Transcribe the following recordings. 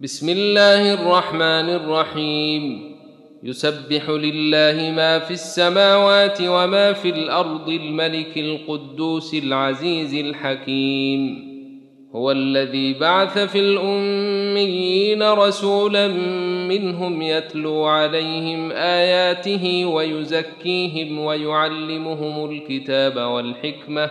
بسم الله الرحمن الرحيم يسبح لله ما في السماوات وما في الأرض الملك القدوس العزيز الحكيم هو الذي بعث في الاميين رسولا منهم يتلو عليهم اياته ويزكيهم ويعلمهم الكتاب والحكمه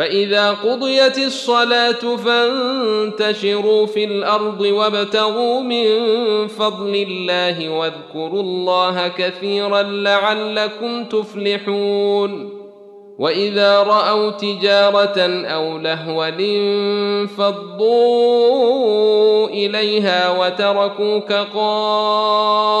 فإذا قضيت الصلاة فانتشروا في الأرض وابتغوا من فضل الله واذكروا الله كثيرا لعلكم تفلحون. وإذا رأوا تجارة أو لهوا انفضوا إليها وتركوك قائما